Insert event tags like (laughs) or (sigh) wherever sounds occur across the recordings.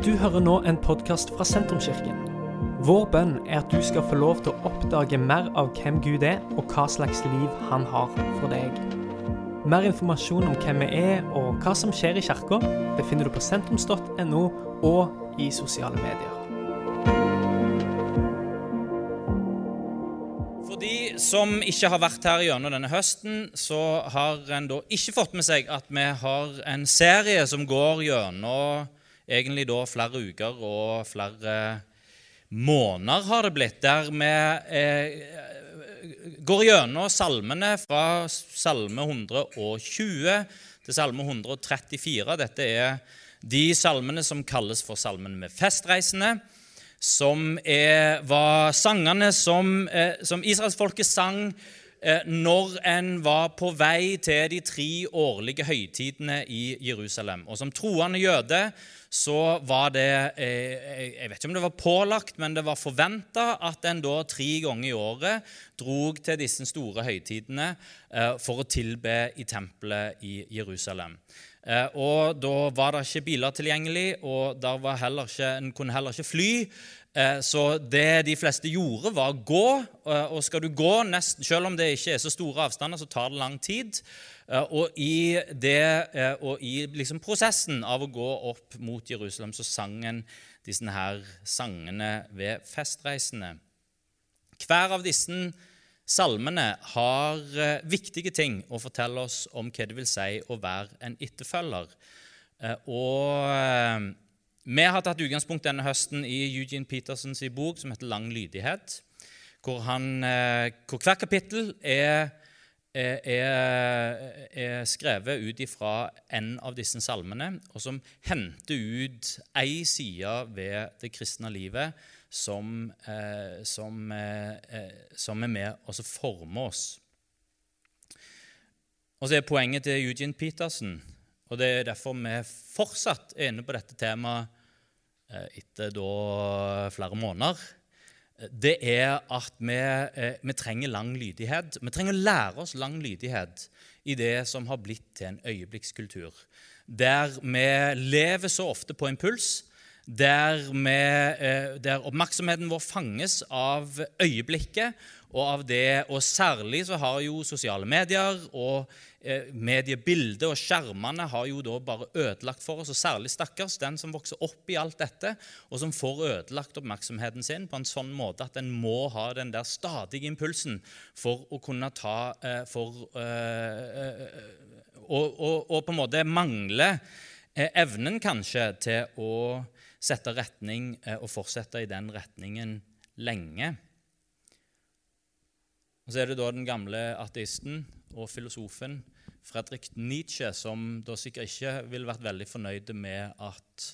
Du hører nå en podkast fra Sentrumskirken. Vår bønn er at du skal få lov til å oppdage mer av hvem Gud er, og hva slags liv han har for deg. Mer informasjon om hvem vi er og hva som skjer i kirka, befinner du på sentrums.no og i sosiale medier. For de som ikke har vært her gjennom denne høsten, så har en da ikke fått med seg at vi har en serie som går gjennom egentlig da flere uker og flere måneder har det blitt, der vi eh, går gjennom salmene fra salme 120 til salme 134. Dette er de salmene som kalles for salmene med festreisende, som er, var sangene som, eh, som israelsfolket sang når en var på vei til de tre årlige høytidene i Jerusalem. Og som troende jøde så var det eh, Jeg vet ikke om det var pålagt, men det var forventa at en da tre ganger i året drog til disse store høytidene eh, for å tilbe i tempelet i Jerusalem. Eh, og Da var det ikke biler tilgjengelig, og ikke, en kunne heller ikke fly. Så det de fleste gjorde, var å gå. Og skal du gå, nesten, selv om det ikke er så store avstander, så tar det lang tid. Eh, og i, det, eh, og i liksom prosessen av å gå opp mot Jerusalem så sang en disse her sangene ved festreisene. Hver av disse salmene har eh, viktige ting å fortelle oss om hva det vil si å være en etterfølger. Og vi har tatt utgangspunkt denne høsten i Eugene Petersens bok som heter 'Lang lydighet', hvor, han, hvor hvert kapittel er er, er skrevet ut ifra en av disse salmene, og som henter ut ei side ved det kristne livet som, eh, som, eh, som er med og former oss. Og så er poenget til Eugene Petersen, og det er derfor vi fortsatt er inne på dette temaet etter etter flere måneder det er at vi, eh, vi, trenger lang lydighet. Vi trenger å lære oss lang lydighet i det som har blitt til en øyeblikkskultur. Der vi lever så ofte på impuls, der, vi, eh, der oppmerksomheten vår fanges av øyeblikket og av det. Og særlig så har jo sosiale medier og Eh, mediebildet og skjermene har jo da bare ødelagt for oss. Og særlig stakkars den som vokser opp i alt dette, og som får ødelagt oppmerksomheten sin på en sånn måte at en må ha den der stadige impulsen for å kunne ta eh, for, eh, og, og, og, på en måte mangle evnen kanskje til å sette retning og fortsette i den retningen lenge. Og Så er det da den gamle ateisten og filosofen Fredrik Nietzsche, som da sikkert ikke ville vært veldig fornøyd med at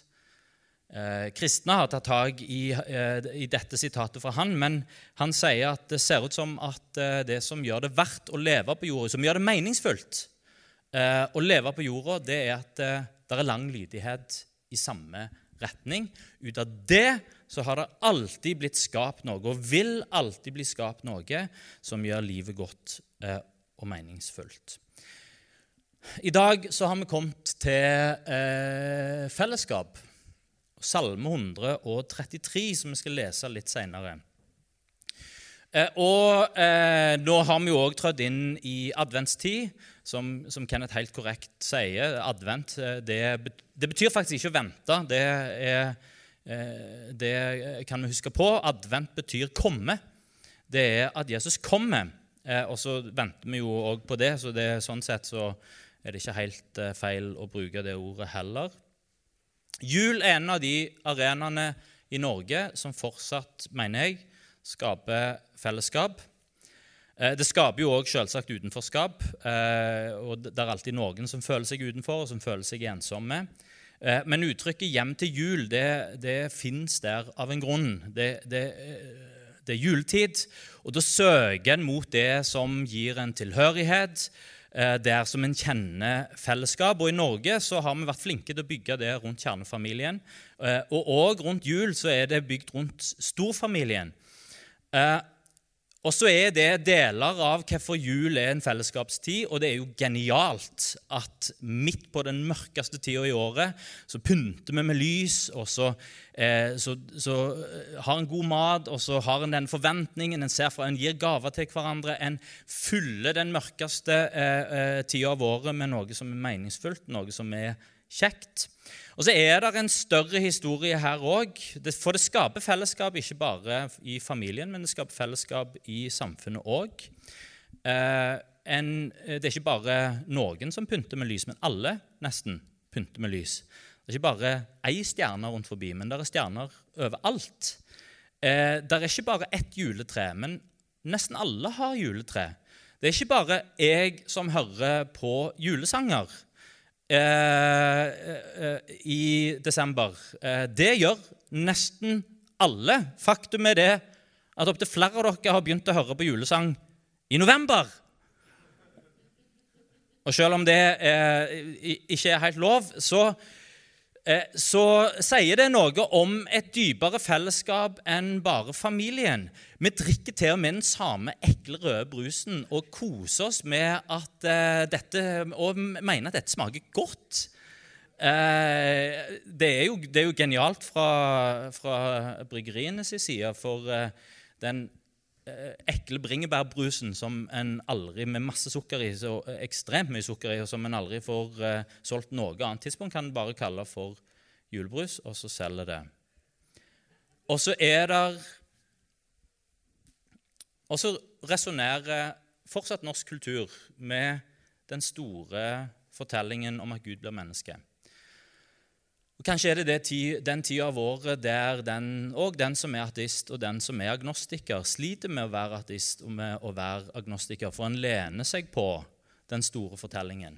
eh, kristne har tatt tak i, eh, i, dette sitatet fra han, men han sier at det ser ut som at eh, det som gjør det verdt å leve på jorda, som gjør det meningsfullt eh, å leve på jorda, det er at eh, det er lang lydighet i samme retning. Ut av det så har det alltid blitt skapt noe, og vil alltid bli skapt noe, som gjør livet godt eh, og meningsfullt. I dag så har vi kommet til eh, fellesskap. Salme 133, som vi skal lese litt seinere. Eh, og eh, nå har vi jo òg trådt inn i adventstid, som, som, Kenneth helt korrekt sier. Advent eh, det, det betyr faktisk ikke å vente. Det, er, det kan vi huske på. Advent betyr komme. Det er at Jesus kommer. Eh, og så venter vi jo òg på det, så det, sånn sett så er det ikke helt eh, feil å bruke det ordet heller. Jul er en av de arenaene i Norge som fortsatt, mener jeg, skaper fellesskap. Eh, det skaper jo òg selvsagt utenforskap. og Det er alltid noen som føler seg utenfor, og som føler seg ensomme. Men uttrykket 'hjem til jul' det, det fins der av en grunn. Det, det det er juletid, og da søker en mot det som gir en tilhørighet, eh, der som en kjenner fellesskap. Og I Norge så har vi vært flinke til å bygge det rundt kjernefamilien. Eh, og òg rundt jul så er det bygd rundt storfamilien. Og så er det deler av hvorfor jul er en fellesskapstid, og det er jo genialt at midt på den mørkeste tida i året så pynter vi med lys, og så, eh, så, så eh, har en god mat, og så har en den forventningen, en ser fra, en gir gaver til hverandre, en fyller den mørkeste eh, eh, tida av året med noe som er meningsfullt, noe som er kjekt. Og så er det en større historie her òg. For det skaper fellesskap ikke bare i familien, men det skaper fellesskap i samfunnet òg. Eh, det er ikke bare noen som pynter med lys, men alle nesten pynter med lys. Det er ikke bare ei stjerne rundt forbi, men det er stjerner overalt. Eh, det er ikke bare ett juletre, men nesten alle har juletre. Det er ikke bare jeg som hører på julesanger eh, eh, i desember. Eh, det gjør nesten alle. Faktum er det at opptil flere av dere har begynt å høre på julesang i november. Og selv om det ikke er helt lov, så Eh, så sier det noe om et dypere fellesskap enn bare familien. Vi drikker til og med den samme ekle røde brusen og koser oss med at uh, dette, og mener at dette smaker godt. Uh, det, er jo, det, er jo, genialt fra, fra bryggerienes side, for den ekle bringebærbrusen som en aldri med masse sukker i, så ekstremt mye sukker i, og som en aldri får uh, solgt noe annet tidspunkt, kan en bare kalle for julebrus, og så selger det. Og så er der Og så resonnerer fortsatt norsk kultur med den store fortellingen om at Gud blir menneske. Og Kanskje er det, det den tida av året der den, og den som er ateist og den som er agnostiker, sliter med å være ateist og med å være agnostiker, for en lener seg på den store fortellingen.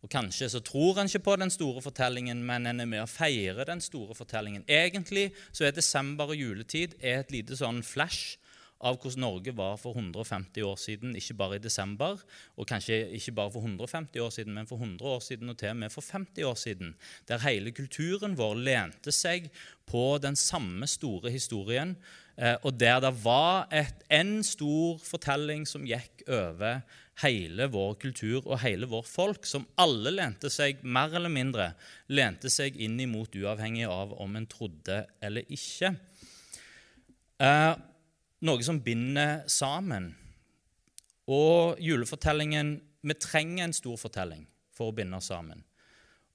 Og Kanskje så tror en ikke på den store fortellingen, men en er med å feire den store fortellingen. Egentlig så er desember og juletid et lite sånn flash av hvordan Norge var for 150 år siden, ikke bare i desember, og kanskje ikke bare for 150 år siden, men for 100 år siden og til og med for 50 år siden, der hele kulturen vår lente seg på den samme store historien, eh, og der det var et, en stor fortelling som gikk over hele vår kultur og hele vår folk, som alle lente seg mer eller mindre lente seg inn imot, uavhengig av om en trodde eller ikke. Eh, noe som binder sammen. Og julefortellingen Vi trenger en stor fortelling for å binde oss sammen.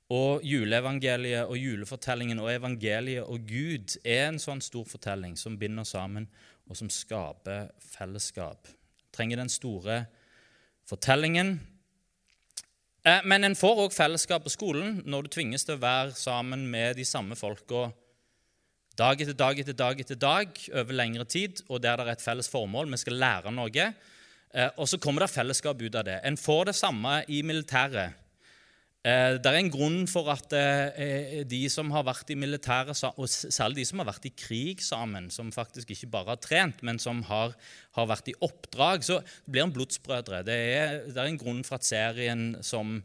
Og juleevangeliet og julefortellingen og evangeliet og Gud er en sånn stor fortelling som binder sammen, og som skaper fellesskap. Vi trenger den store fortellingen. Eh, men en får òg fellesskap på skolen når du tvinges til å være sammen med de samme folka dag etter dag etter dag etter dag over lengre tid, og der det er et felles formål. Vi skal lære noe. Eh, og så kommer det fellesskap ut av det. En får det samme i militæret. Eh, det er en grunn for at eh, de som har vært i militæret, og særlig de som har vært i krig sammen, som faktisk ikke bare har trent, men som har, har vært i oppdrag, så blir en blodsbrødre. Det er, det er en grunn for at serien som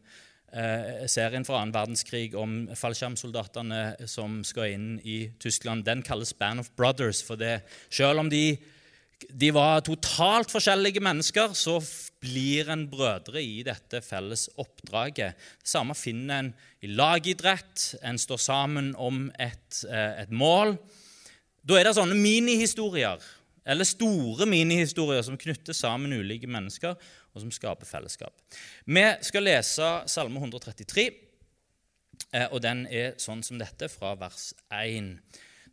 eh, serien fra annen verdenskrig om fallskjermsoldatene som skal inn i Tyskland, den kalles Band of Brothers. For det, selv om de, de var totalt forskjellige mennesker, så blir en brødre i dette felles oppdraget. Det samme finner en i lagidrett. En står sammen om et, eh, et mål. Da er det sånne minihistorier, eller store minihistorier, som knytter sammen ulike mennesker og som skaper fellesskap. Vi skal lese Salme 133, eh, og den er sånn som dette, fra vers 1.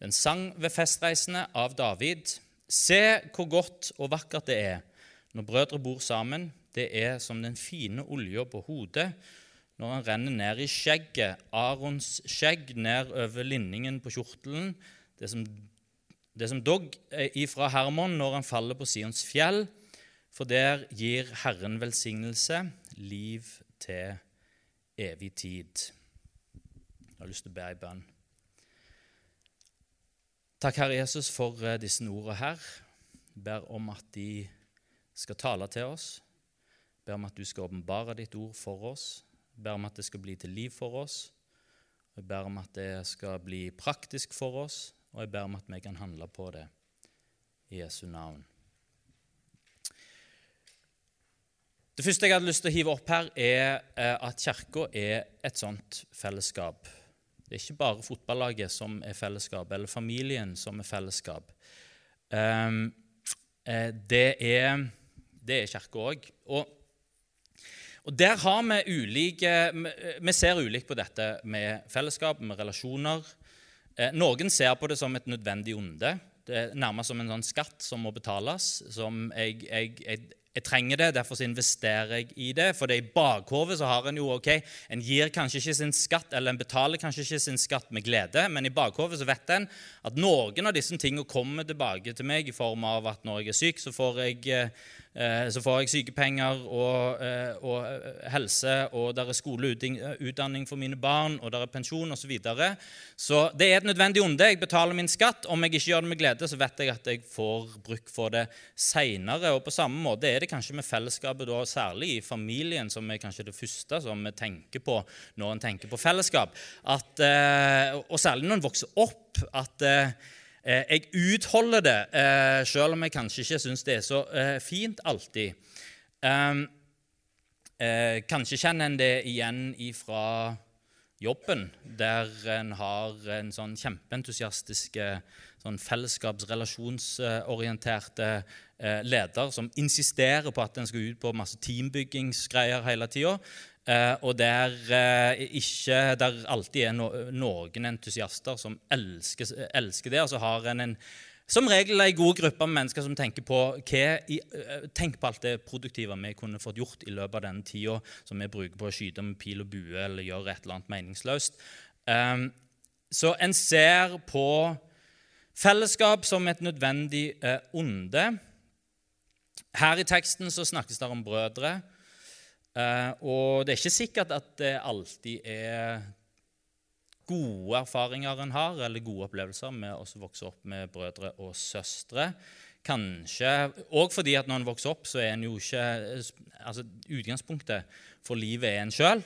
Den sang ved festreisene av David. Se hvor godt og vakkert det er når brødre bor sammen. Det er som den fine olja på hodet når han renner ned i skjegget, Arons skjegg, ned over linningen på kjortelen. Det som, det som dog ifra Hermon når han faller på Sions fjell. For der gir Herren velsignelse, liv til evig tid. Jeg har lyst til å be ei bønn. Takk, Herre Jesus, for eh, disse ordene her. Jeg ber om at de skal tale til oss. Jeg ber om at du skal åpenbare ditt ord for oss. Jeg ber om at det skal bli til liv for oss. Jeg ber om at det skal bli praktisk for oss, og jeg ber om at vi kan handle på det. I Jesu navn. Det første jeg hadde lyst til å hive opp her, er eh, at Kirka er et sånt fellesskap. Det er ikke bare fotballaget som er fellesskap, eller familien som er fellesskap. Um, det er, det er Kirka òg. Og, og, der har vi ulike Vi ser ulikt på dette med fellesskap, med relasjoner. Noen ser på det som et nødvendig onde. Det er nærmest som en sånn skatt som må betales. som jeg, jeg, jeg jeg trenger det, derfor investerer jeg i det. For det i bakhodet så har en jo ok, En gir kanskje ikke sin skatt, eller en betaler kanskje ikke sin skatt med glede, men i bakhodet så vet en at noen av disse tingene kommer tilbake til meg i form av at når jeg er syk, så får jeg eh, så får jeg sykepenger og, eh, og eh, helse, og der er skoleutdanning for mine barn, og der er pensjon osv. Så, videre. så det er et nødvendig onde. Jeg betaler min skatt. Om jeg ikke gjør det med glede, så vet jeg at jeg får bruk for det seinere. På samme måte er det kanskje med fellesskapet, da, særlig i familien, som er kanskje det første som vi tenker på når en tenker på fellesskap. At, og særlig når en vokser opp. at Eh, jeg utholder det, eh, selv om jeg kanskje ikke syns det er så eh, fint alltid. Ehm, kanskje kjenner en det igjen fra jobben, der en har en sånn kjempeentusiastisk, sånn fellesskapsrelasjonsorienterte leder som insisterer på at en skal ut på masse teambyggingsgreier hele tida. Eh, og der, eh, ikke, der alltid er no, noen entusiaster som elsker, elsker det. Og så har en en, som regel ei god gruppe med mennesker som tenker på, hva, eh, tenk på alt det produktive vi kunne fått gjort i løpet av denne tida som vi bruker på å skyte med pil og bue eller gjøre et eller annet meningsløst. Um, så en ser på fellesskap som et nødvendig uh, onde. Her i teksten så snakkes det om brødre. Eh, og det er ikke sikkert at det alltid er gode erfaringer en har, eller gode opplevelser med å vokse opp med brødre og søstre. Kanskje òg fordi at når en vokser opp, så er en jo ikke altså Utgangspunktet for livet er en sjøl.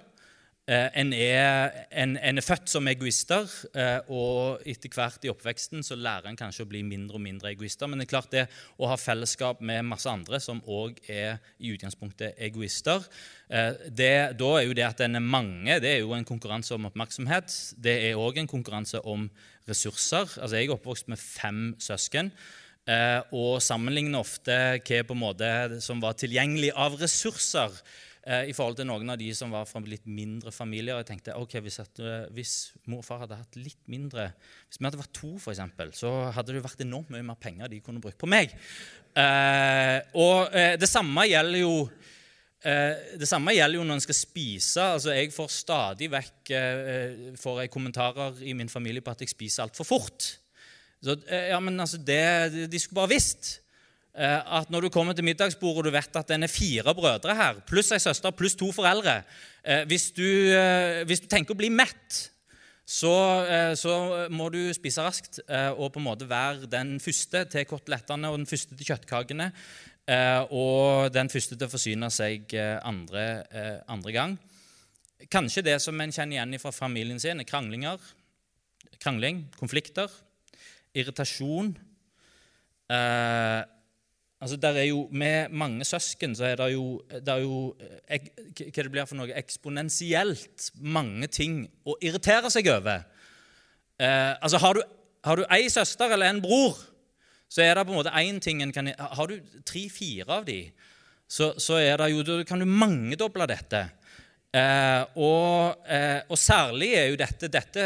Eh, en er, en, en er, født som egoister, eh, og etter hvert i oppveksten så lærer en kanskje å bli mindre og mindre egoister. Men det er klart det å ha fellesskap med masse andre som òg er i utgangspunktet egoister eh, det, Da er jo det at en er mange, det er jo en konkurranse om oppmerksomhet. Det er òg en konkurranse om ressurser. Altså Jeg er oppvokst med fem søsken. Og sammenligner ofte hva på en måte som var tilgjengelig av ressurser eh, i forhold til noen av de som var fra litt mindre familier. Jeg tenkte ok, hvis, at, uh, hvis mor og far hadde hatt litt mindre Hvis vi hadde vært to, eksempel, så hadde det vært enormt mye mer penger de kunne brukt på meg. Eh, og eh, det samme gjelder jo eh, det samme gjelder jo når en skal spise. Altså, jeg får stadig vekk eh, får jeg kommentarer i min familie på at jeg spiser altfor fort. Så, ja, men altså, det, De skulle bare visst Eh, at når du kommer til middagsbordet og du vet at den er fire brødre her, pluss ei søster pluss to foreldre eh, hvis du, eh, hvis du, tenker å bli mett, så, så, må du spise raskt og på en måte være den første til kotelettene og den første til kjøttkakene. Og den første til å forsyne seg andre, andre gang. Kanskje det som en kjenner igjen fra familien sin, er kranglinger. Krangling, konflikter, irritasjon. Eh, Altså, der er jo, Med mange søsken så er det jo, det er jo ek, hva det blir for noe, eksponentielt mange ting å irritere seg over. Eh, altså, Har du, har søster eller en bror, så er det på en måte én ting en kan Har du tre-fire av de, så, så er det jo, da kan du mangedoble dette. Eh, og, eh, og, særlig er jo dette, dette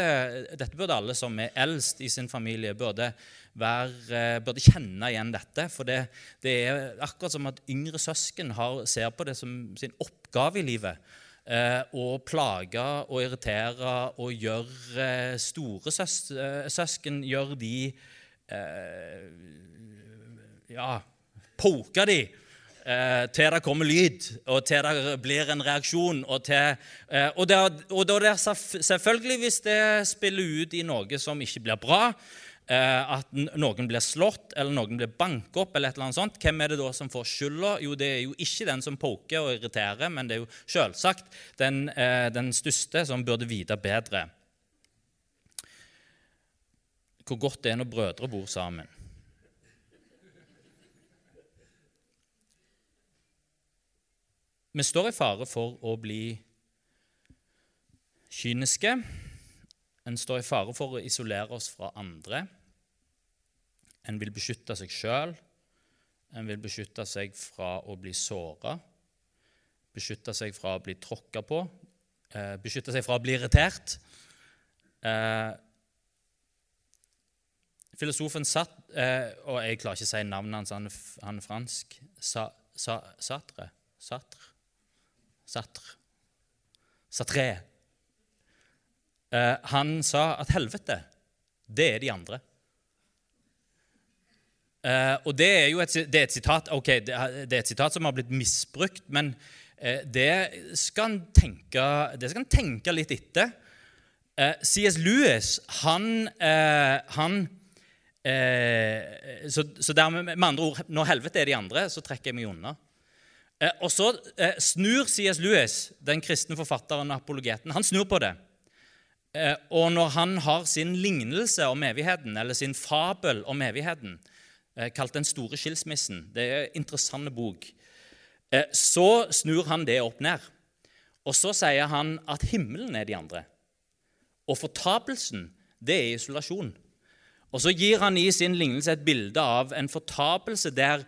Dette burde alle som er eldst i sin familie, burde være, eh, burde kjenne igjen dette. For det, det, er akkurat som at yngre søsken har, ser på det som sin oppgave i livet. Eh, å plage og irritere og gjøre store søs, eh, søsken Gjør de eh, Ja, poke de eh, til det kommer lyd, og til det blir en reaksjon. Og, til, og, det, og det selvfølgelig, hvis det spiller ut i noe som ikke blir bra, at noen blir slått eller noen blir banket opp, eller et eller annet sånt, hvem er det da som får skylda? Jo, det er jo ikke den som poker og irriterer, men det er jo selvsagt den, eh, den største som burde vite bedre. Hvor godt det er når brødre bor sammen. vi står i fare for å bli kyniske. En står i fare for å isolere oss fra andre. En vil beskytte seg sjøl. En vil beskytte seg fra å bli såra, beskytte seg fra å bli tråkka på, eh, beskytte seg fra å bli irritert. Eh, filosofen satt eh, Og jeg klarer ikke å si navnet hans, han han er fransk. Sa, sa, Satre? Satre? Satre? Satre. Eh, han sa at helvete, det er de andre. Uh, og det er jo et, det er et sitat ok, det, er et sitat som har blitt misbrukt, men uh, det skal en tenke, tenke, litt etter. Eh, CS Lewis, han, han så, så dermed, med andre ord, når helvete er de andre, så trekker jeg meg unna. og så snur CS Lewis, den kristne forfatteren og apologeten, han snur på det. og når han har sin lignelse om evigheten, eller sin fabel om evigheten, Eh, kalt 'Den store skilsmissen'. Det er en interessant bok. Eh, så snur han det opp ned. Og så sier han at himmelen er de andre. Og fortapelsen, det er isolasjon. Og så gir han i sin lignelse et bilde av en fortapelse der,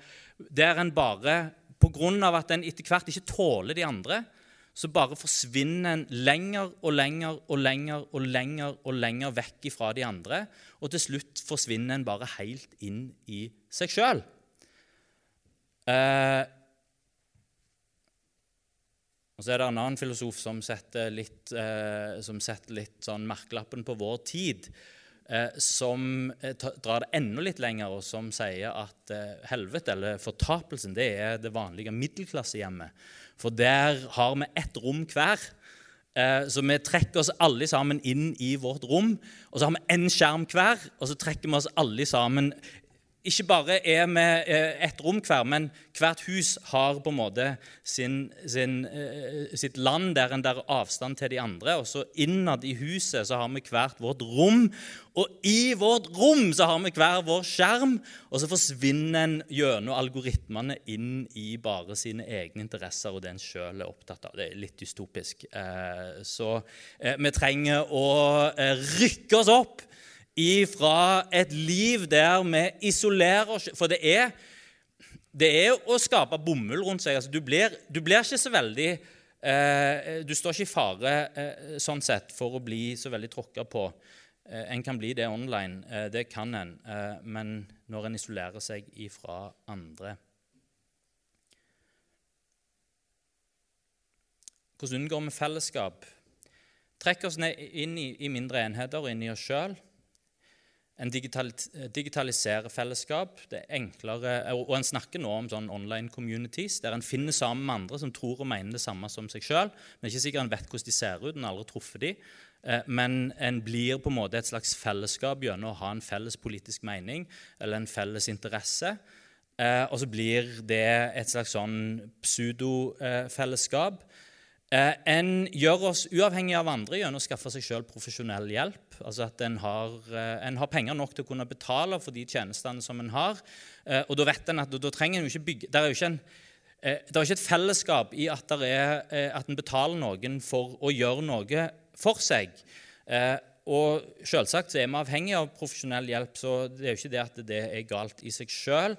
der en bare av at en etter hvert ikke tåler de andre, så bare forsvinner en lenger og lenger og lenger og lenger og lenger vekk fra de andre. Og til slutt forsvinner en bare helt inn i seg sjøl. Eh, og så er det en annen filosof som setter litt, eh, som setter litt sånn merkelappen på vår tid. Eh, som eh, drar det enda litt lenger, og som sier at eh, helvete, eller fortapelsen, det er det vanlige middelklassehjemmet. For der har vi ett rom hver. Så vi trekker oss alle sammen inn i vårt rom. Og så har vi én skjerm hver, og så trekker vi oss alle sammen ikke bare er vi eh, ett rom hver, men hvert hus har på en måte sin, sin, eh, sitt land der en der avstand til de andre. Og så innad i huset så har vi hvert vårt rom. Og i vårt rom så har vi hver vår skjerm. Og så forsvinner en gjennom algoritmene inn i bare sine egne interesser og det en sjøl er opptatt av. Det er litt dystopisk. Eh, så vi trenger å rykke oss opp ifra et liv der vi isolerer oss For det er, det er å skape bomull rundt seg. Altså, du, blir, du, blir, ikke så veldig eh, Du står ikke i fare eh, sånn sett for å bli så veldig tråkka på. Eh, en kan bli det online, eh, det kan en, eh, men når en isolerer seg ifra andre Hvordan unngår vi fellesskap? Trekk oss ned inn i, i mindre enheter og inn i oss sjøl. En digitaliserer fellesskap. det er enklere, og En snakker nå om sånn online communities, der en finner sammen med andre som tror og mener det samme som seg sjøl. Men ikke sikkert en vet hvordan de ser ut, en har aldri truffet dem. Eh, men en blir på en måte et slags fellesskap gjennom å ha en felles politisk mening eller en felles interesse. Eh, og så blir det et slags sånn pseudofellesskap Eh, en gjør oss uavhengig av andre gjennom å skaffe seg selv profesjonell hjelp. Altså at en har, eh, en har, penger nok til å kunne betale for de tjenestene som en har. Eh, og da vet en at da trenger en jo ikke bygge Det er jo ikke, en, det er ikke et fellesskap i at, er, at en betaler noen for å gjøre noe for seg. Og selvsagt så er vi avhengig av profesjonell hjelp, så det er jo ikke det at det er galt i seg sjøl.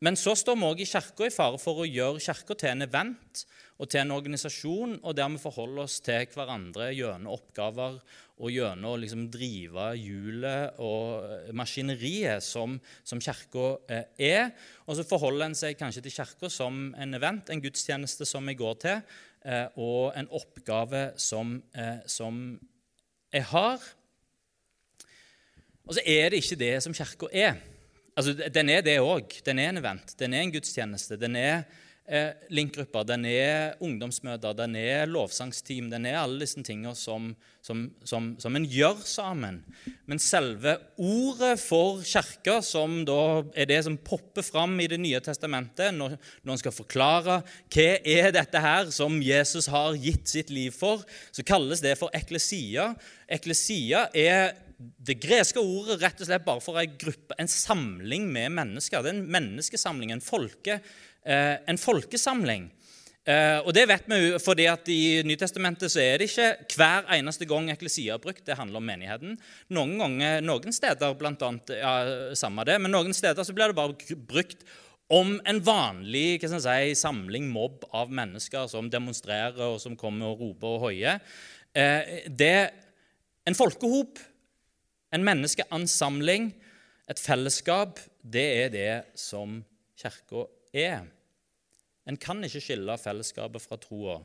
Men så står vi òg i Kirka i fare for å gjøre Kirka til en event og til en organisasjon, og der vi forholder oss til hverandre gjennom oppgaver og gjennom å liksom drive hjulet og maskineriet som, som Kirka eh, er. Og så forholder en seg kanskje til Kirka som en event, en gudstjeneste som jeg går til, eh, og en oppgave som, eh, som jeg har. Og så er det ikke det som Kirka er. Altså, Den er det òg. Den er en event. Den er en gudstjeneste. Den er eh, linkgrupper, den er ungdomsmøter, den er lovsangsteam, den er alle disse tingene som, som, som, som en gjør sammen. Men selve ordet for kirka, som da er det som popper fram i Det nye testamentet når, når en skal forklare hva er dette her som Jesus har gitt sitt liv for, så kalles det for eklesia. Eklesia er det greske ordet rett og slett bare for en gruppe, en samling med mennesker. Det er en menneskesamling, en folke, en folkesamling. Eh, og det vet vi fordi at I Nytestamentet så er det ikke hver eneste gang eklesia er brukt. Det handler om menigheten. Noen, ganger, noen steder blant annet, ja, samme det, men noen steder så blir det bare brukt om en vanlig si, samling, mobb av mennesker som demonstrerer og som kommer og roper og hoier. Eh, det En folkehop, en menneskeansamling, et fellesskap, det er det som Kirka er. En kan ikke skille fellesskapet fra troa.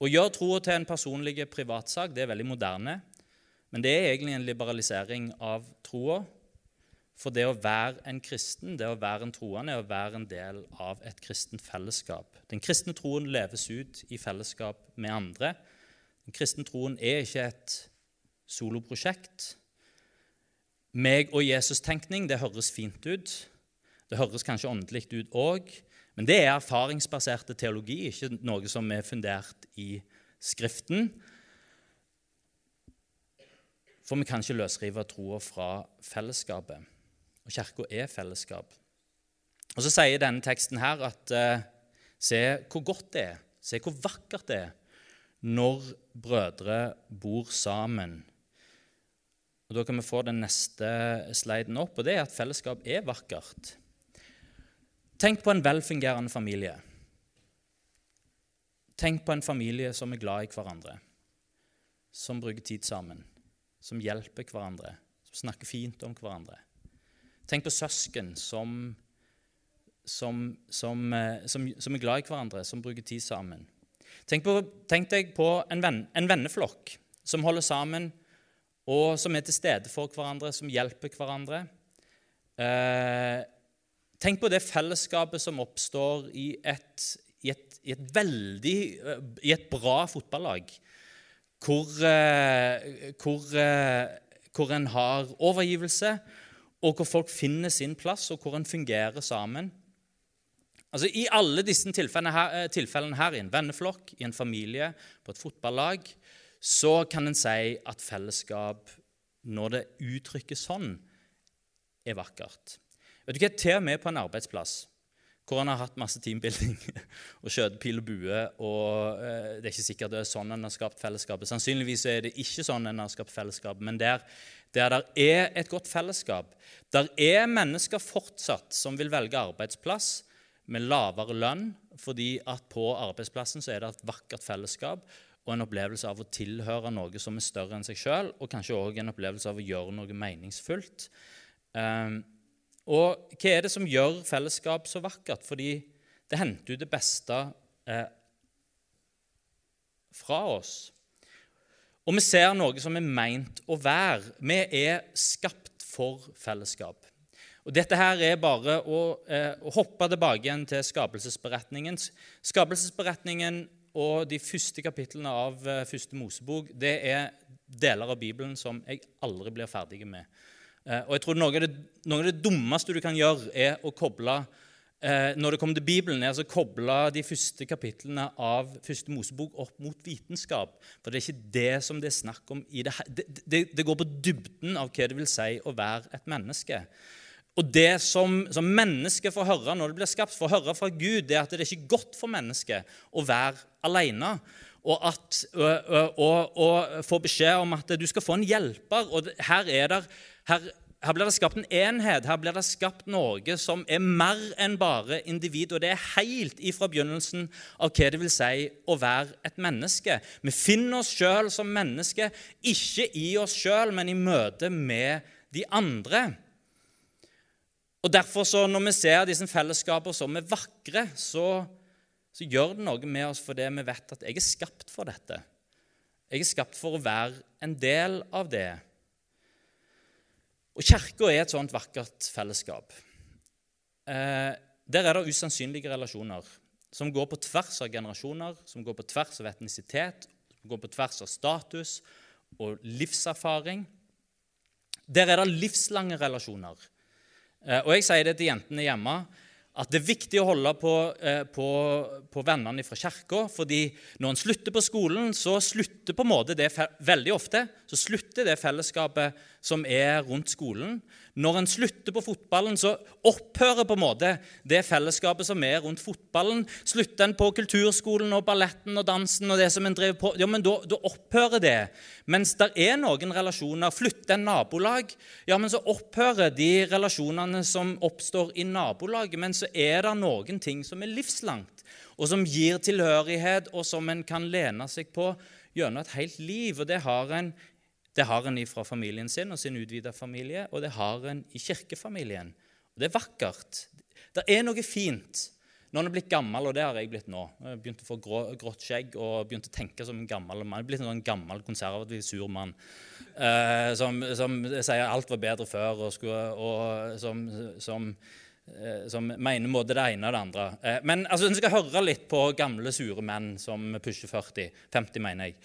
Å gjøre troa til en personlig privatsak det er veldig moderne, men det er egentlig en liberalisering av troa. For det å være en kristen, det å være en troende, er å være en del av et kristent fellesskap. Den kristne troen leves ut i fellesskap med andre. Den kristne troen er ikke et soloprosjekt. Meg og Jesus-tenkning, det høres fint ut. Det høres kanskje åndelig ut òg, men det er erfaringsbaserte teologi, ikke noe som er fundert i Skriften. For vi kan ikke løsrive troa fra fellesskapet. Og Kirka er fellesskap. Og Så sier denne teksten her at eh, se hvor godt det er, se hvor vakkert det er når brødre bor sammen. Og Da kan vi få den neste sliden opp, og det er at fellesskap er vakkert. Tenk på en velfungerende familie. Tenk på en familie som er glad i hverandre, som bruker tid sammen, som hjelper hverandre, som snakker fint om hverandre. Tenk på søsken som, som, som, eh, som, er glad i hverandre, som bruker tid sammen. Tenk, på, tenk deg på en, venn, en, venneflokk som holder sammen, og som er til stede for hverandre, som hjelper hverandre. Eh, Tenk på det fellesskapet som oppstår i et, i et, i et veldig eh, I et bra fotballag, hvor, eh, hvor, eh, hvor en har overgivelse, og hvor folk finner sin plass, og hvor en fungerer sammen. Altså, I alle disse tilfellene her, tilfellene her, i en venneflokk, i en familie, på et fotballag, så kan en si at fellesskap, når det uttrykkes sånn, er vakkert. Vet du hva, Til og med på en arbeidsplass hvor han har hatt masse teambuilding (laughs) og skjøtepil og bue og eh, Det er ikke sikkert det er sånn en har skapt fellesskapet. Sannsynligvis er det ikke sånn en har skapt fellesskap, men der, der det er et godt fellesskap, der er mennesker fortsatt som vil velge arbeidsplass med lavere lønn, fordi at på arbeidsplassen så er det et vakkert fellesskap og en opplevelse av å tilhøre noe som er større enn seg sjøl, og kanskje òg en opplevelse av å gjøre noe meningsfullt. Um, og hva er det som gjør fellesskap så vakkert? Fordi det henter ut det beste eh, fra oss. Og vi ser noe som er meint å være. Vi er skapt for fellesskap. Og Dette her er bare å, eh, å hoppe tilbake igjen til skapelsesberetningen. Skapelsesberetningen og de første kapitlene av eh, første Mosebok det er deler av Bibelen som jeg aldri blir ferdig med. Eh, og jeg tror noe av, det, noe av det dummeste du kan gjøre, er å koble eh, når det kommer til Bibelen, er altså koble de første kapitlene av første Mosebok opp mot vitenskap. For det er ikke det som det er snakk om. Det, det, det, går på dybden av hva det vil si å være et menneske. Og det som, som mennesket får høre når det blir skapt, får høre fra Gud, det er at det er ikke godt for mennesket å være alene. Og, og få beskjed om at du skal få en hjelper. Og her er det her, her, blir det skapt en enhet, her blir det skapt noe som er mer enn bare individ. Og det er helt ifra begynnelsen av hva det vil si å være et menneske. Vi finner oss sjøl som mennesker, ikke i oss sjøl, men i møte med de andre. Og derfor så Når vi ser disse fellesskaper som er vakre, så, så gjør det noe med oss fordi vi vet at jeg er skapt for dette. Jeg er skapt for å være en del av det. Og Kirka er et sånt vakkert fellesskap. Eh, der er det usannsynlige relasjoner som går på tvers av generasjoner, som går på tvers av etnisitet, som går på tvers av status og livserfaring. Der er det livslange relasjoner. Eh, og jeg sier det til jentene hjemme at det er viktig å holde på, eh, på, på vennene fra kirka. fordi når en slutter på skolen, så slutter på en måte det veldig ofte så slutter det fellesskapet som er rundt skolen. Når en slutter på fotballen, så opphører på en måte det fellesskapet som er rundt fotballen. Slutter en på kulturskolen og balletten og dansen og det som en driver på, ja, men da, da opphører det. Mens det er noen relasjoner. Flytter en nabolag, ja, men så opphører de relasjonene som oppstår i nabolaget. Men så er det noen ting som er livslangt, og som gir tilhørighet, og som en kan lene seg på gjennom et helt liv. Og det har en det har en fra familien sin og sin utvida familie, og det har en i kirkefamilien. Og Det er vakkert. Det er noe fint når en er blitt gammel, og det har jeg blitt nå. Jeg begynte begynt å få grå, grått skjegg og begynt å tenke som en gammel mann. Jeg er blitt en sånn gammel, konservativ, sur mann eh, som, som, sier alt var bedre før, og, skulle, og som, som, eh, som, mener både det ene og det andre. Eh, men altså, en skal høre litt på gamle, sure menn som pusher 40. 50, mener jeg.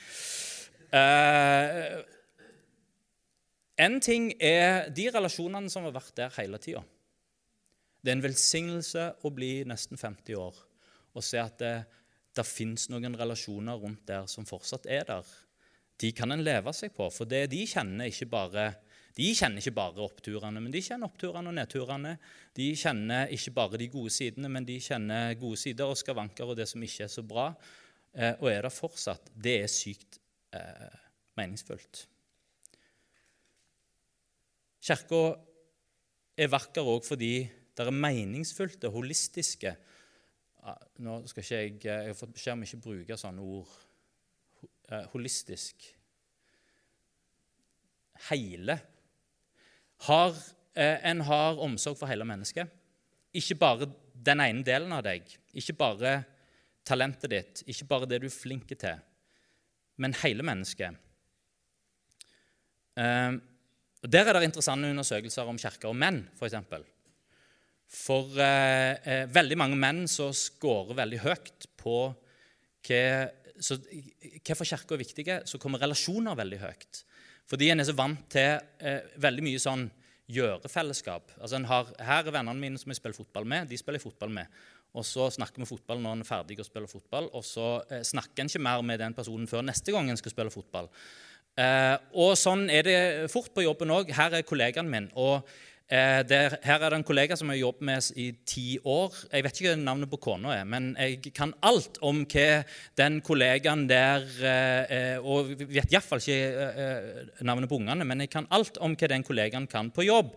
Eh, en ting er de relasjonene som har vært der hele tida. Det er en velsignelse å bli nesten 50 år og se at det, det fins noen relasjoner rundt der som fortsatt er der. De kan en leve seg på, for det de kjenner ikke bare de kjenner ikke bare oppturene, men de kjenner oppturene og nedturene. De kjenner ikke bare de gode sidene, men de kjenner gode sider og skavanker og det som ikke er så bra. Eh, og er det fortsatt. Det er sykt eh, meningsfullt. Kirka er vakker òg fordi det er meningsfullte, holistiske Nå skal ikke jeg, jeg har fått beskjed om ikke å bruke sånne ord. Eh, holistisk. Hele. Har, eh, en har omsorg for hele mennesket. Ikke bare den ene delen av deg, ikke bare talentet ditt, ikke bare det du er flink til, men hele mennesket. Eh, og Der er det interessante undersøkelser om kirker og menn, f.eks. For, eksempel. for eh, eh, veldig mange menn så scorer veldig høyt på hva Hvorfor kirka er viktige, så kommer relasjoner veldig høyt. Fordi en er så vant til eh, veldig mye sånn gjørefellesskap. Altså her er vennene mine som jeg spiller fotball med. De spiller jeg fotball med. Og så snakker vi fotball når en er ferdig å spille fotball. Og så eh, snakker en ikke mer med den personen før neste gang en skal spille fotball. Eh, og sånn er det fort på jobben òg. Her er kollegaen min. og eh, der, Her er det en kollega som jeg har jobbet med i ti år. Jeg vet ikke hva navnet på kona er, men jeg kan alt om hva den kollegaen der eh, Og jeg vet iallfall ikke eh, eh, navnet på ungene, men jeg kan alt om hva den kollegaen kan på jobb.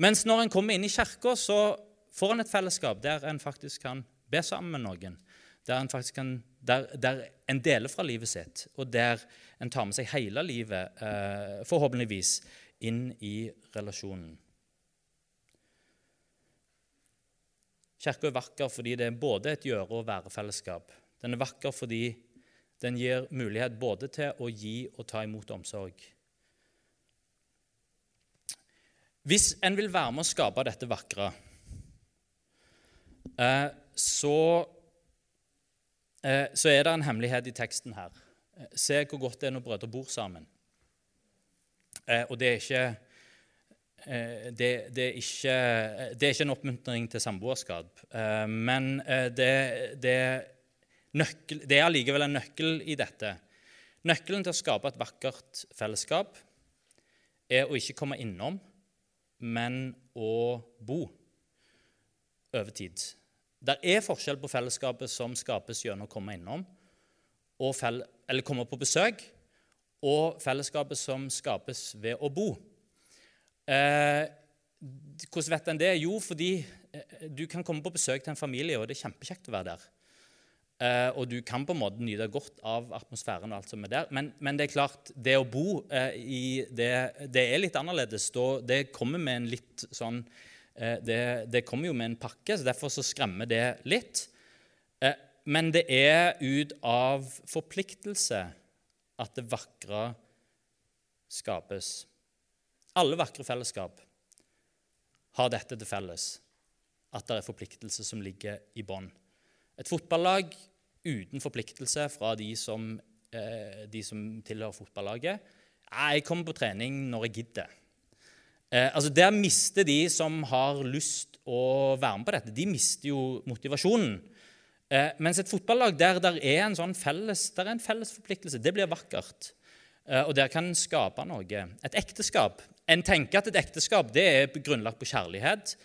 Mens når en kommer inn i kirka, så får en et fellesskap der en faktisk kan be sammen med noen. Der en faktisk kan, der, der en deler fra livet sitt, og der en tar med seg hele livet, eh, forhåpentligvis, inn i relasjonen. Kirka er vakker fordi det er både et gjøre- og være-fellesskap. Den er vakker fordi den gir mulighet både til å gi og ta imot omsorg. Hvis en vil være med å skape dette vakre, eh, så, så er det en hemmelighet i teksten her. Se hvor godt det er når brødre bor sammen. Eh, og det er ikke eh, det, det, er ikke, det, er ikke, en oppmuntring til samboerskap. Eh, men eh, det, det, nøkkel, det er allikevel en nøkkel i dette. Nøkkelen til å skape et vakkert fellesskap er å ikke komme innom, men å bo over tid. Det er forskjell på fellesskapet som skapes gjennom å komme innom, eller komme på besøk, og fellesskapet som skapes ved å bo. Eh, hvordan vet en det? Jo, fordi eh, du kan komme på besøk til en familie, og det er kjempekjekt å være der. Eh, og du kan på en måte nyte godt av atmosfæren og alt som er der. Men, men det er klart, det å bo eh, i det, det er litt annerledes. Det kommer med en litt sånn det, det, kommer jo med en pakke, så derfor så skremmer det litt. Eh, men det er ut av forpliktelse at det vakre skapes. Alle vakre fellesskap har dette til felles, at det er forpliktelse som ligger i bånn. Et fotballag uten forpliktelse fra de som, eh, de som tilhører fotballaget. Jeg kommer på trening når jeg gidder. Eh, altså Der mister de som har lyst å være med på dette, de mister jo motivasjonen. Eh, mens et fotballag der der er en sånn felles, der er en felles forpliktelse, det blir vakkert. Eh, og der kan en skape noe. Et ekteskap. En tenker at et ekteskap det er grunnlagt på kjærlighet.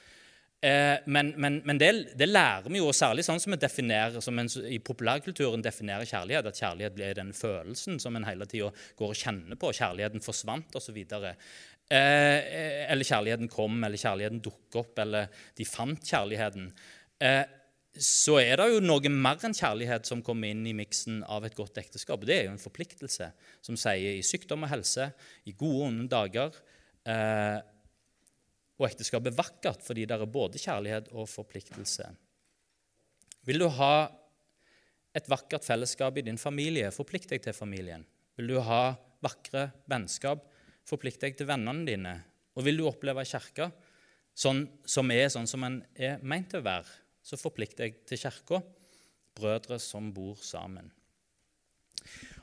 Eh, men, men, men det, det, lærer vi jo, og særlig sånn som vi definerer, som en, i populærkulturen definerer kjærlighet, at kjærlighet blir den følelsen som en hele tida går og kjenner på. Kjærligheten forsvant osv. Eh, eller kjærligheten kom, eller kjærligheten dukket opp, eller de fant kjærligheten. Eh, så er det jo noe mer enn kjærlighet som kommer inn i miksen av et godt ekteskap. Det er jo en forpliktelse som sier i sykdom og helse, i gode og onde dager eh, og ekteskapet er vakkert fordi det er både kjærlighet og forpliktelse. Vil du ha et vakkert fellesskap i din familie, forplikt deg til familien. Vil du ha vakre vennskap, forplikt deg til vennene dine. Og vil du oppleve kirka sånn, som er sånn som en er meint til å være, så forplikt deg til kirka, brødre som bor sammen.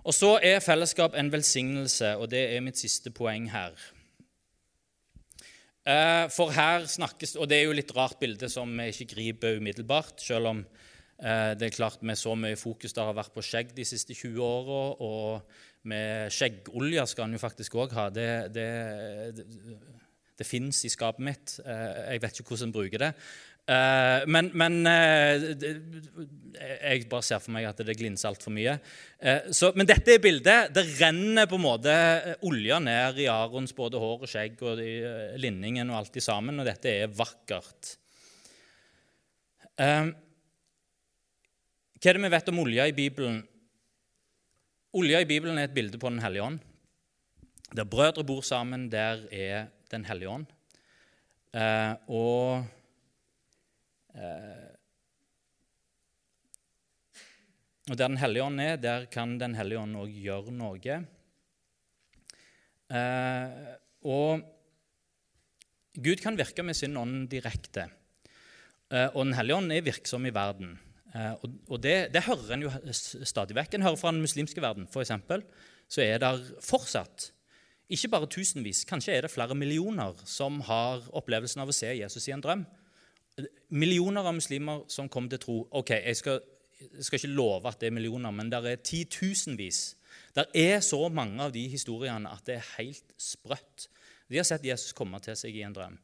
Og så er fellesskap en velsignelse, og det er mitt siste poeng her. Eh, for her snakkes Og det er jo litt rart bilde som vi ikke griper umiddelbart, selv om eh, det er klart med så mye fokus det har vært på skjegg de siste 20 åra, og med skjeggolje skal han jo faktisk òg ha. Det, det, det, det fins i skapet mitt. Eh, jeg vet ikke hvordan en bruker det. Uh, men, men uh, jeg bare ser for meg at det glinser altfor mye. Så, men dette er bildet. Det renner på en måte olje ned i Arons både hår og skjegg og linningen og alt i sammen, og dette er vakkert. hva er det vi vet om olje i Bibelen? Olja i Bibelen er et bilde på Den hellige ånd. Der brødre bor sammen, der er Den hellige ånd. og Eh, og Der Den hellige ånd er, der kan Den hellige ånd òg gjøre noe. Eh, og Gud kan virke med sin ånd direkte. Eh, og Den hellige ånd er virksom i verden. Og, og det, det, hører en jo stadig vekk. En hører fra den muslimske verden, f.eks. Så er det fortsatt ikke bare tusenvis, kanskje er det flere millioner som har opplevelsen av å se Jesus i en drøm millioner av muslimer som kommer til tro. Ok, jeg skal, jeg skal ikke love at det er millioner, men det er titusenvis. Det er så mange av de historiene at det er helt sprøtt. De har sett Jesus komme til seg i en drøm.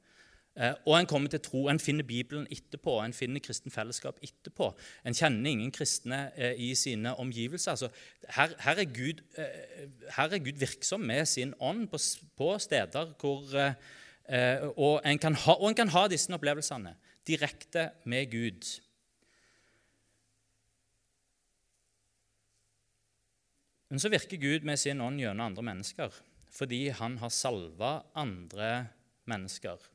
Eh, og en kommer til tro, en finner Bibelen etterpå, en finner kristen fellesskap etterpå. En kjenner ingen kristne eh, i sine omgivelser. Altså, her, her, er Gud, eh, her, er Gud, virksom med sin ånd på, på steder hvor og en, ha, og en kan ha disse opplevelsene direkte med Gud. Men så virker Gud med sin ånd gjennom andre mennesker fordi han har salva andre mennesker.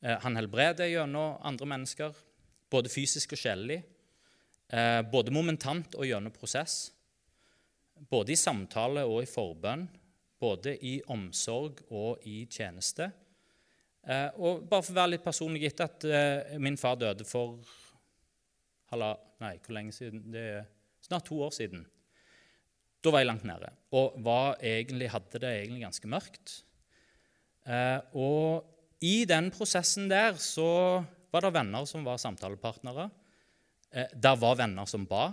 Eh, han helbreder gjennom andre mennesker, både fysisk og sjelelig. Eh, både momentant og gjennom prosess. Både i samtale og i forbønn. Både i omsorg og i tjeneste. Eh, og bare for å være litt personlig gitt at min far døde for halva, Nei, hvor lenge siden? Det er snart to år siden. Da var jeg langt nede og egentlig, hadde det egentlig ganske mørkt. Og i den prosessen der så var det venner som var samtalepartnere. Eh, der var venner som ba.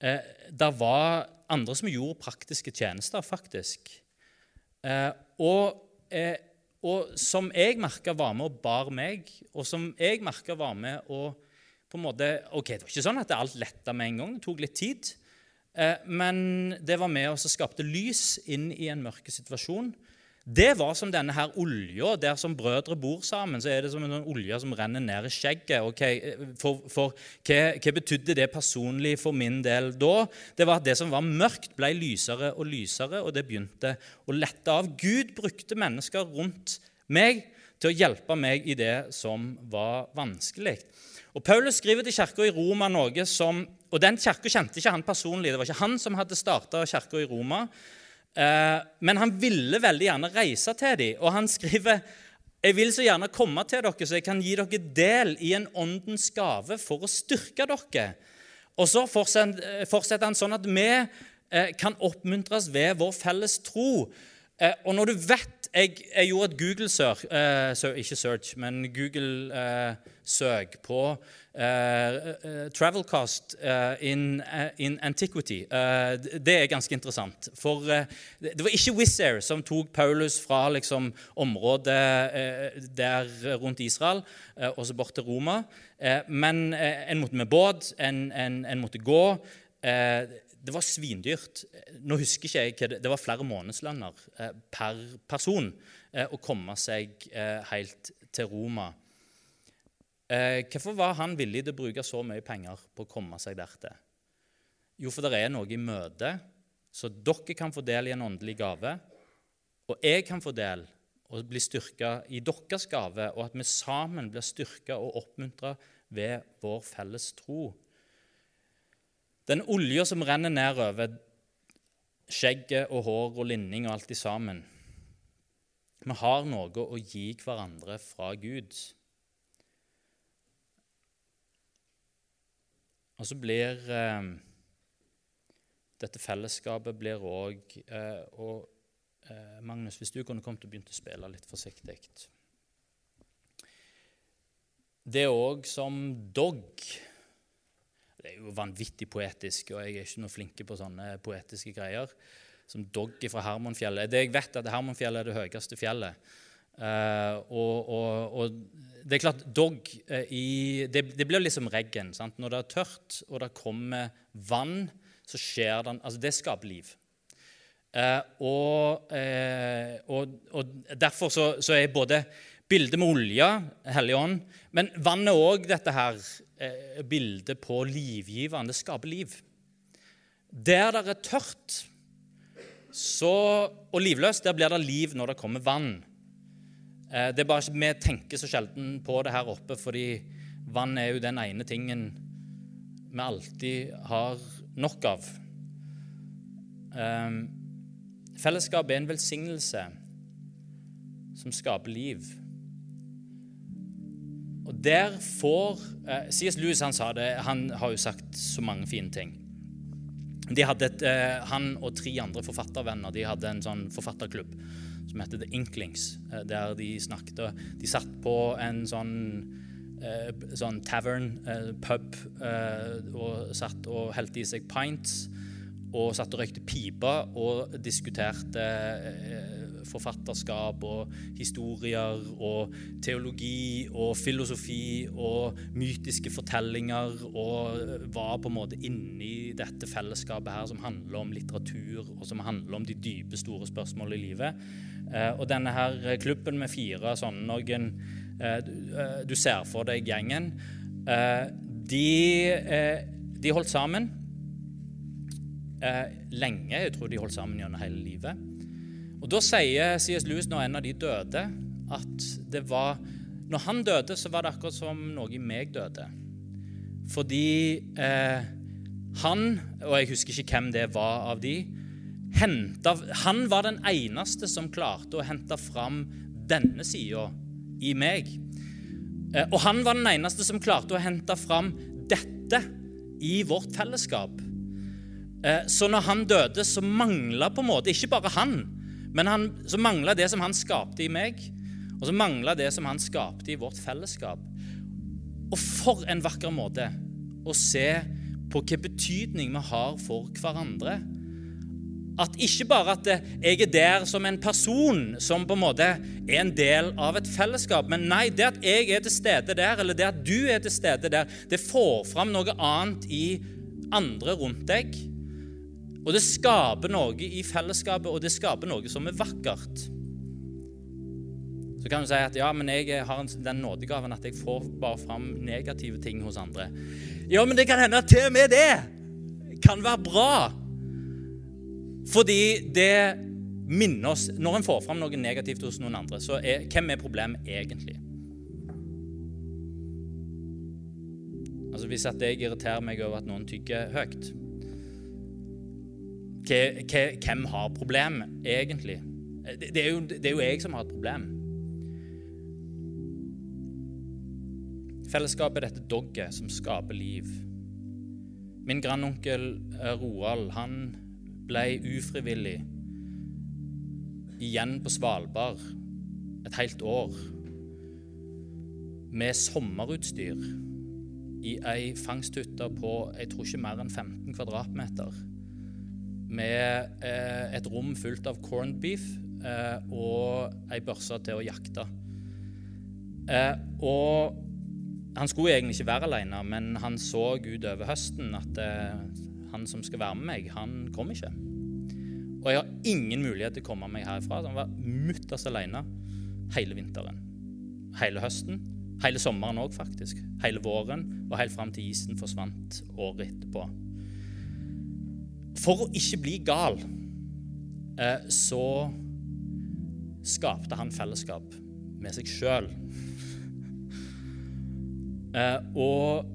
Eh, der var andre som gjorde praktiske tjenester, faktisk. Eh, og eh, og som jeg merka var med og bar meg, og som jeg merka var med og på en måte, ok, Det var ikke sånn at alt letta med en gang, det tok litt tid. Eh, men det var med og skapte lys inn i en mørke situasjon. Det var som denne her olja. Der som brødre bor sammen, så er det som en sånn olje som renner ned i skjegget. Okay, for, for hva, hva, betydde det personlig for min del da? Det var at det som var mørkt, ble lysere og lysere, og det begynte å lette av. Gud brukte mennesker rundt meg til å hjelpe meg i det som var vanskelig. Og Paulus skriver til kirka i Roma noe som Og den kirka kjente ikke han personlig. Det var ikke han som hadde starta kirka i Roma. Eh, men han ville veldig gjerne reise til dem, og han skriver jeg vil så gjerne komme til dere, så jeg kan gi dere del i en åndens gave for å styrke dere. Og så fortsetter han sånn at vi eh, kan oppmuntres ved vår felles tro. Eh, og når du vet jeg, jeg gjorde et Google-søk, eh, ikke search, men Google-søk eh, på uh, Travelcast uh, in, in, Antiquity. det er ganske interessant. For det var ikke Wizz Air som tok Paulus fra liksom, området der rundt Israel og så bort til Roma. men en måtte med båt, en, en, en måtte gå det var svindyrt. Nå husker ikke jeg hva det, det var flere månedslønner eh, per person eh, å komme seg eh, helt til Roma. Hvorfor var han villig til å bruke så mye penger på å komme seg dertil? Jo, for det er noe i møte, så dere kan få del i en åndelig gave, og jeg kan få del og bli styrka i deres gave, og at vi sammen blir styrka og oppmuntra ved vår felles tro. Den olja som renner nedover skjegget og hår og linning og alt i sammen. Vi har noe å gi hverandre fra Gud. Og så blir eh, dette fellesskapet blir òg eh, Og eh, Magnus, hvis du kunne kommet og begynt å spille litt forsiktig Det er òg som dog det er jo vanvittig poetisk, og jeg er ikke noe flinke på sånne poetiske greier. Som Dogg fra Hermonfjellet. Det jeg vet, er at Hermonfjellet er det høyeste fjellet. Uh, og, og, og, det er klart, dog uh, i, det, det, blir liksom regn. Når det er tørt, og det kommer vann, så skjer det Altså, det skaper liv. Uh, og, og, derfor så, så, er både bildet med olja, Hellig ånd, men vannet òg dette her eh, bilde på livgivende. Det skaper liv. Der det er tørt så, og livløst, der blir det liv når det kommer vann. Eh, det er bare Vi tenker så sjelden på det her oppe, fordi vann er jo den ene tingen vi alltid har nok av. Eh, fellesskap er en velsignelse som skaper liv. Og der får eh, C.S. Lewis han sa det, han har jo sagt så mange fine ting. Et, eh, han og tre andre forfattervenner de hadde en sånn forfatterklubb som heter The Inklings, eh, der de snakket De satt på en sånn, eh, sånn tavern, eh, pub, eh, og satt og helte i seg pints. Og satt og røykte piper og diskuterte forfatterskap og historier og teologi og filosofi og mytiske fortellinger og var på en måte inni dette fellesskapet her som handler om litteratur og som handler om de dype, store spørsmålene i livet. Eh, og denne her klubben med fire sånne noen eh, eh, Du ser for deg gjengen. De, de holdt sammen lenge. Jeg tror de holdt sammen gjennom hele livet. Og Da sier C.S. Lewis når en av de døde, at det var Når han døde, så var det akkurat som noe i meg døde. Fordi eh, han, og jeg husker ikke hvem det var av de, hentet, han var den eneste som klarte å hente fram denne sida i meg. Eh, og han var den eneste som klarte å hente fram dette i vårt fellesskap. Eh, så når han døde, så mangla på en måte ikke bare han, men han, så mangla det som han skapte i meg, og så mangla det som han skapte i vårt fellesskap. Og for en vakker måte å se på hvilken betydning vi har for hverandre. At ikke bare at jeg er der som en person som på en måte er en del av et fellesskap, men nei, det at jeg er til stede der, eller det at du er til stede der, det får fram noe annet i andre rundt deg. Og det skaper noe i fellesskapet, og det skaper noe som er vakkert. Så kan du si at ja, men jeg har den nådegaven at jeg får bare fram negative ting hos andre. Ja, men det kan hende at til og med det kan være bra. Fordi det minner oss Når en får fram noe negativt hos noen andre, så er hvem er problemet egentlig? Altså Hvis at jeg irriterer meg over at noen tygger høyt, hvem har problem, egentlig? Det er, jo, det er jo jeg som har et problem. Fellesskapet er dette dogget som skaper liv. Min grandonkel eh, Roald han ble ufrivillig igjen på Svalbard et helt år med sommerutstyr i ei fangsthytte på jeg tror ikke mer enn 15 kvadratmeter. Med eh, et rom fullt av corned beef eh, og ei børse til å jakte. Eh, og han skulle egentlig ikke være alene, men han så utover høsten at eh, han som skal være med meg, han kom ikke. Og jeg har ingen mulighet til å komme meg herfra. Han var mutters alene hele vinteren. Hele høsten. Hele sommeren òg, faktisk. Hele våren og helt fram til isen forsvant året etterpå. For å ikke bli gal eh, så skapte han fellesskap med seg sjøl. Eh, og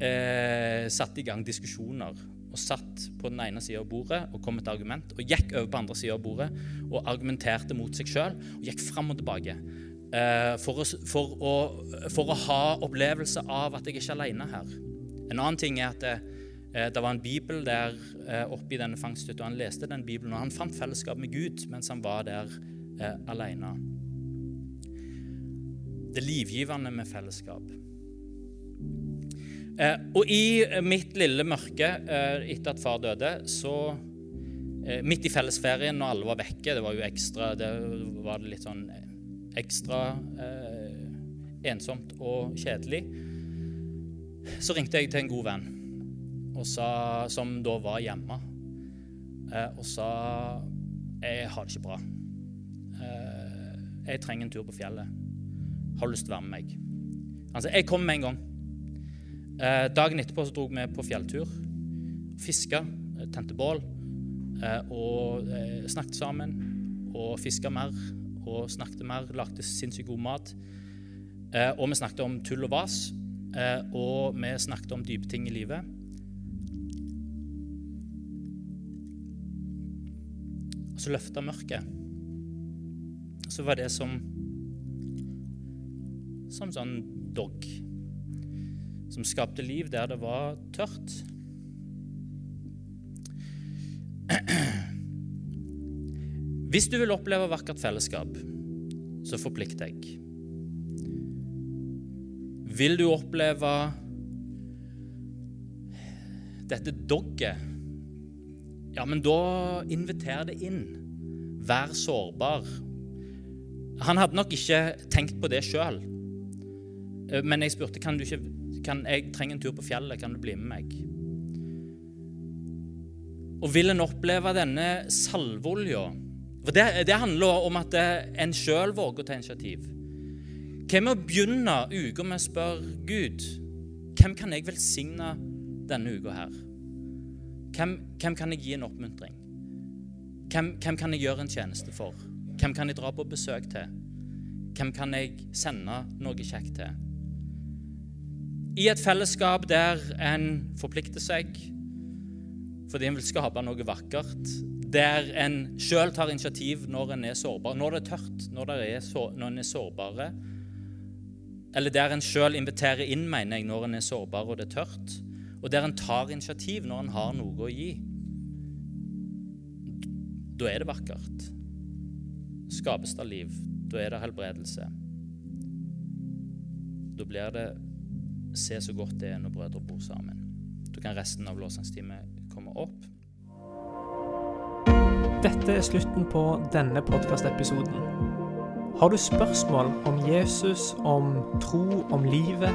eh, satte i gang diskusjoner. Og satt på den ene sida av bordet og kom med et argument. Og gikk over på andre sida av bordet og argumenterte mot seg sjøl. Og gikk fram og tilbake. For, å, for, å, for, å, ha opplevelse av at jeg ikke er aleine her. En annen ting er at eh, det var en bibel der eh, oppe i denne fangsthytta. Han leste den bibelen, og han fant fellesskap med Gud mens han var der eh, alene. Det livgivende med fellesskap. Eh, og i mitt lille mørke eh, etter at far døde, så eh, Midt i fellesferien når alle var vekke, det var jo ekstra det var litt sånn ekstra eh, ensomt og kjedelig, så ringte jeg til en god venn sa, som da var hjemme, eh, og sa jeg har det ikke bra. Eh, jeg trenger en tur på fjellet. Har lyst til å være med meg? Han sa jeg kommer med en gang. Eh, dagen etterpå så dro vi på fjelltur. Fiska, tente bål og snakket sammen. Og fiska mer og snakket mer. Lagde sinnssykt god mat. Og vi snakket om tull og vas. Og vi snakket om dype ting i livet. Så løfta mørket. Så var det som Som sånn dog som skapte liv der det var tørt. Hvis du vil oppleve vakkert fellesskap, så forplikt deg. Vil du oppleve dette dogget, ja, men da inviter det inn. Vær sårbar. Han hadde nok ikke tenkt på det sjøl, men jeg spurte kan du ikke kan, jeg trenger en tur på fjellet, kan du bli med meg? Og vil en oppleve denne salveolja For det, det, handler om at en sjøl våger å ta initiativ. Hva med å begynne uka med å spørre Gud hvem kan jeg velsigne denne uka her? Hvem, hvem, kan jeg gi en oppmuntring? Hvem, hvem kan jeg gjøre en tjeneste for? Hvem kan jeg dra på besøk til? Hvem kan jeg sende noe kjekt til? i et fellesskap der en forplikter seg fordi en vil skape noe vakkert, der en sjøl tar initiativ når en er sårbar, når det er tørt, når, er så, når en er sårbare, eller der en sjøl inviterer inn, mener jeg, når en er sårbar og det er tørt, og der en tar initiativ når en har noe å gi. Da er det vakkert. Skapes det liv. Da er det helbredelse. Da blir det se så godt det er når brødre bor sammen. Da kan resten av lovsangstimen komme opp. Dette er slutten på denne podkastepisoden. Har du spørsmål om Jesus, om tro, om livet,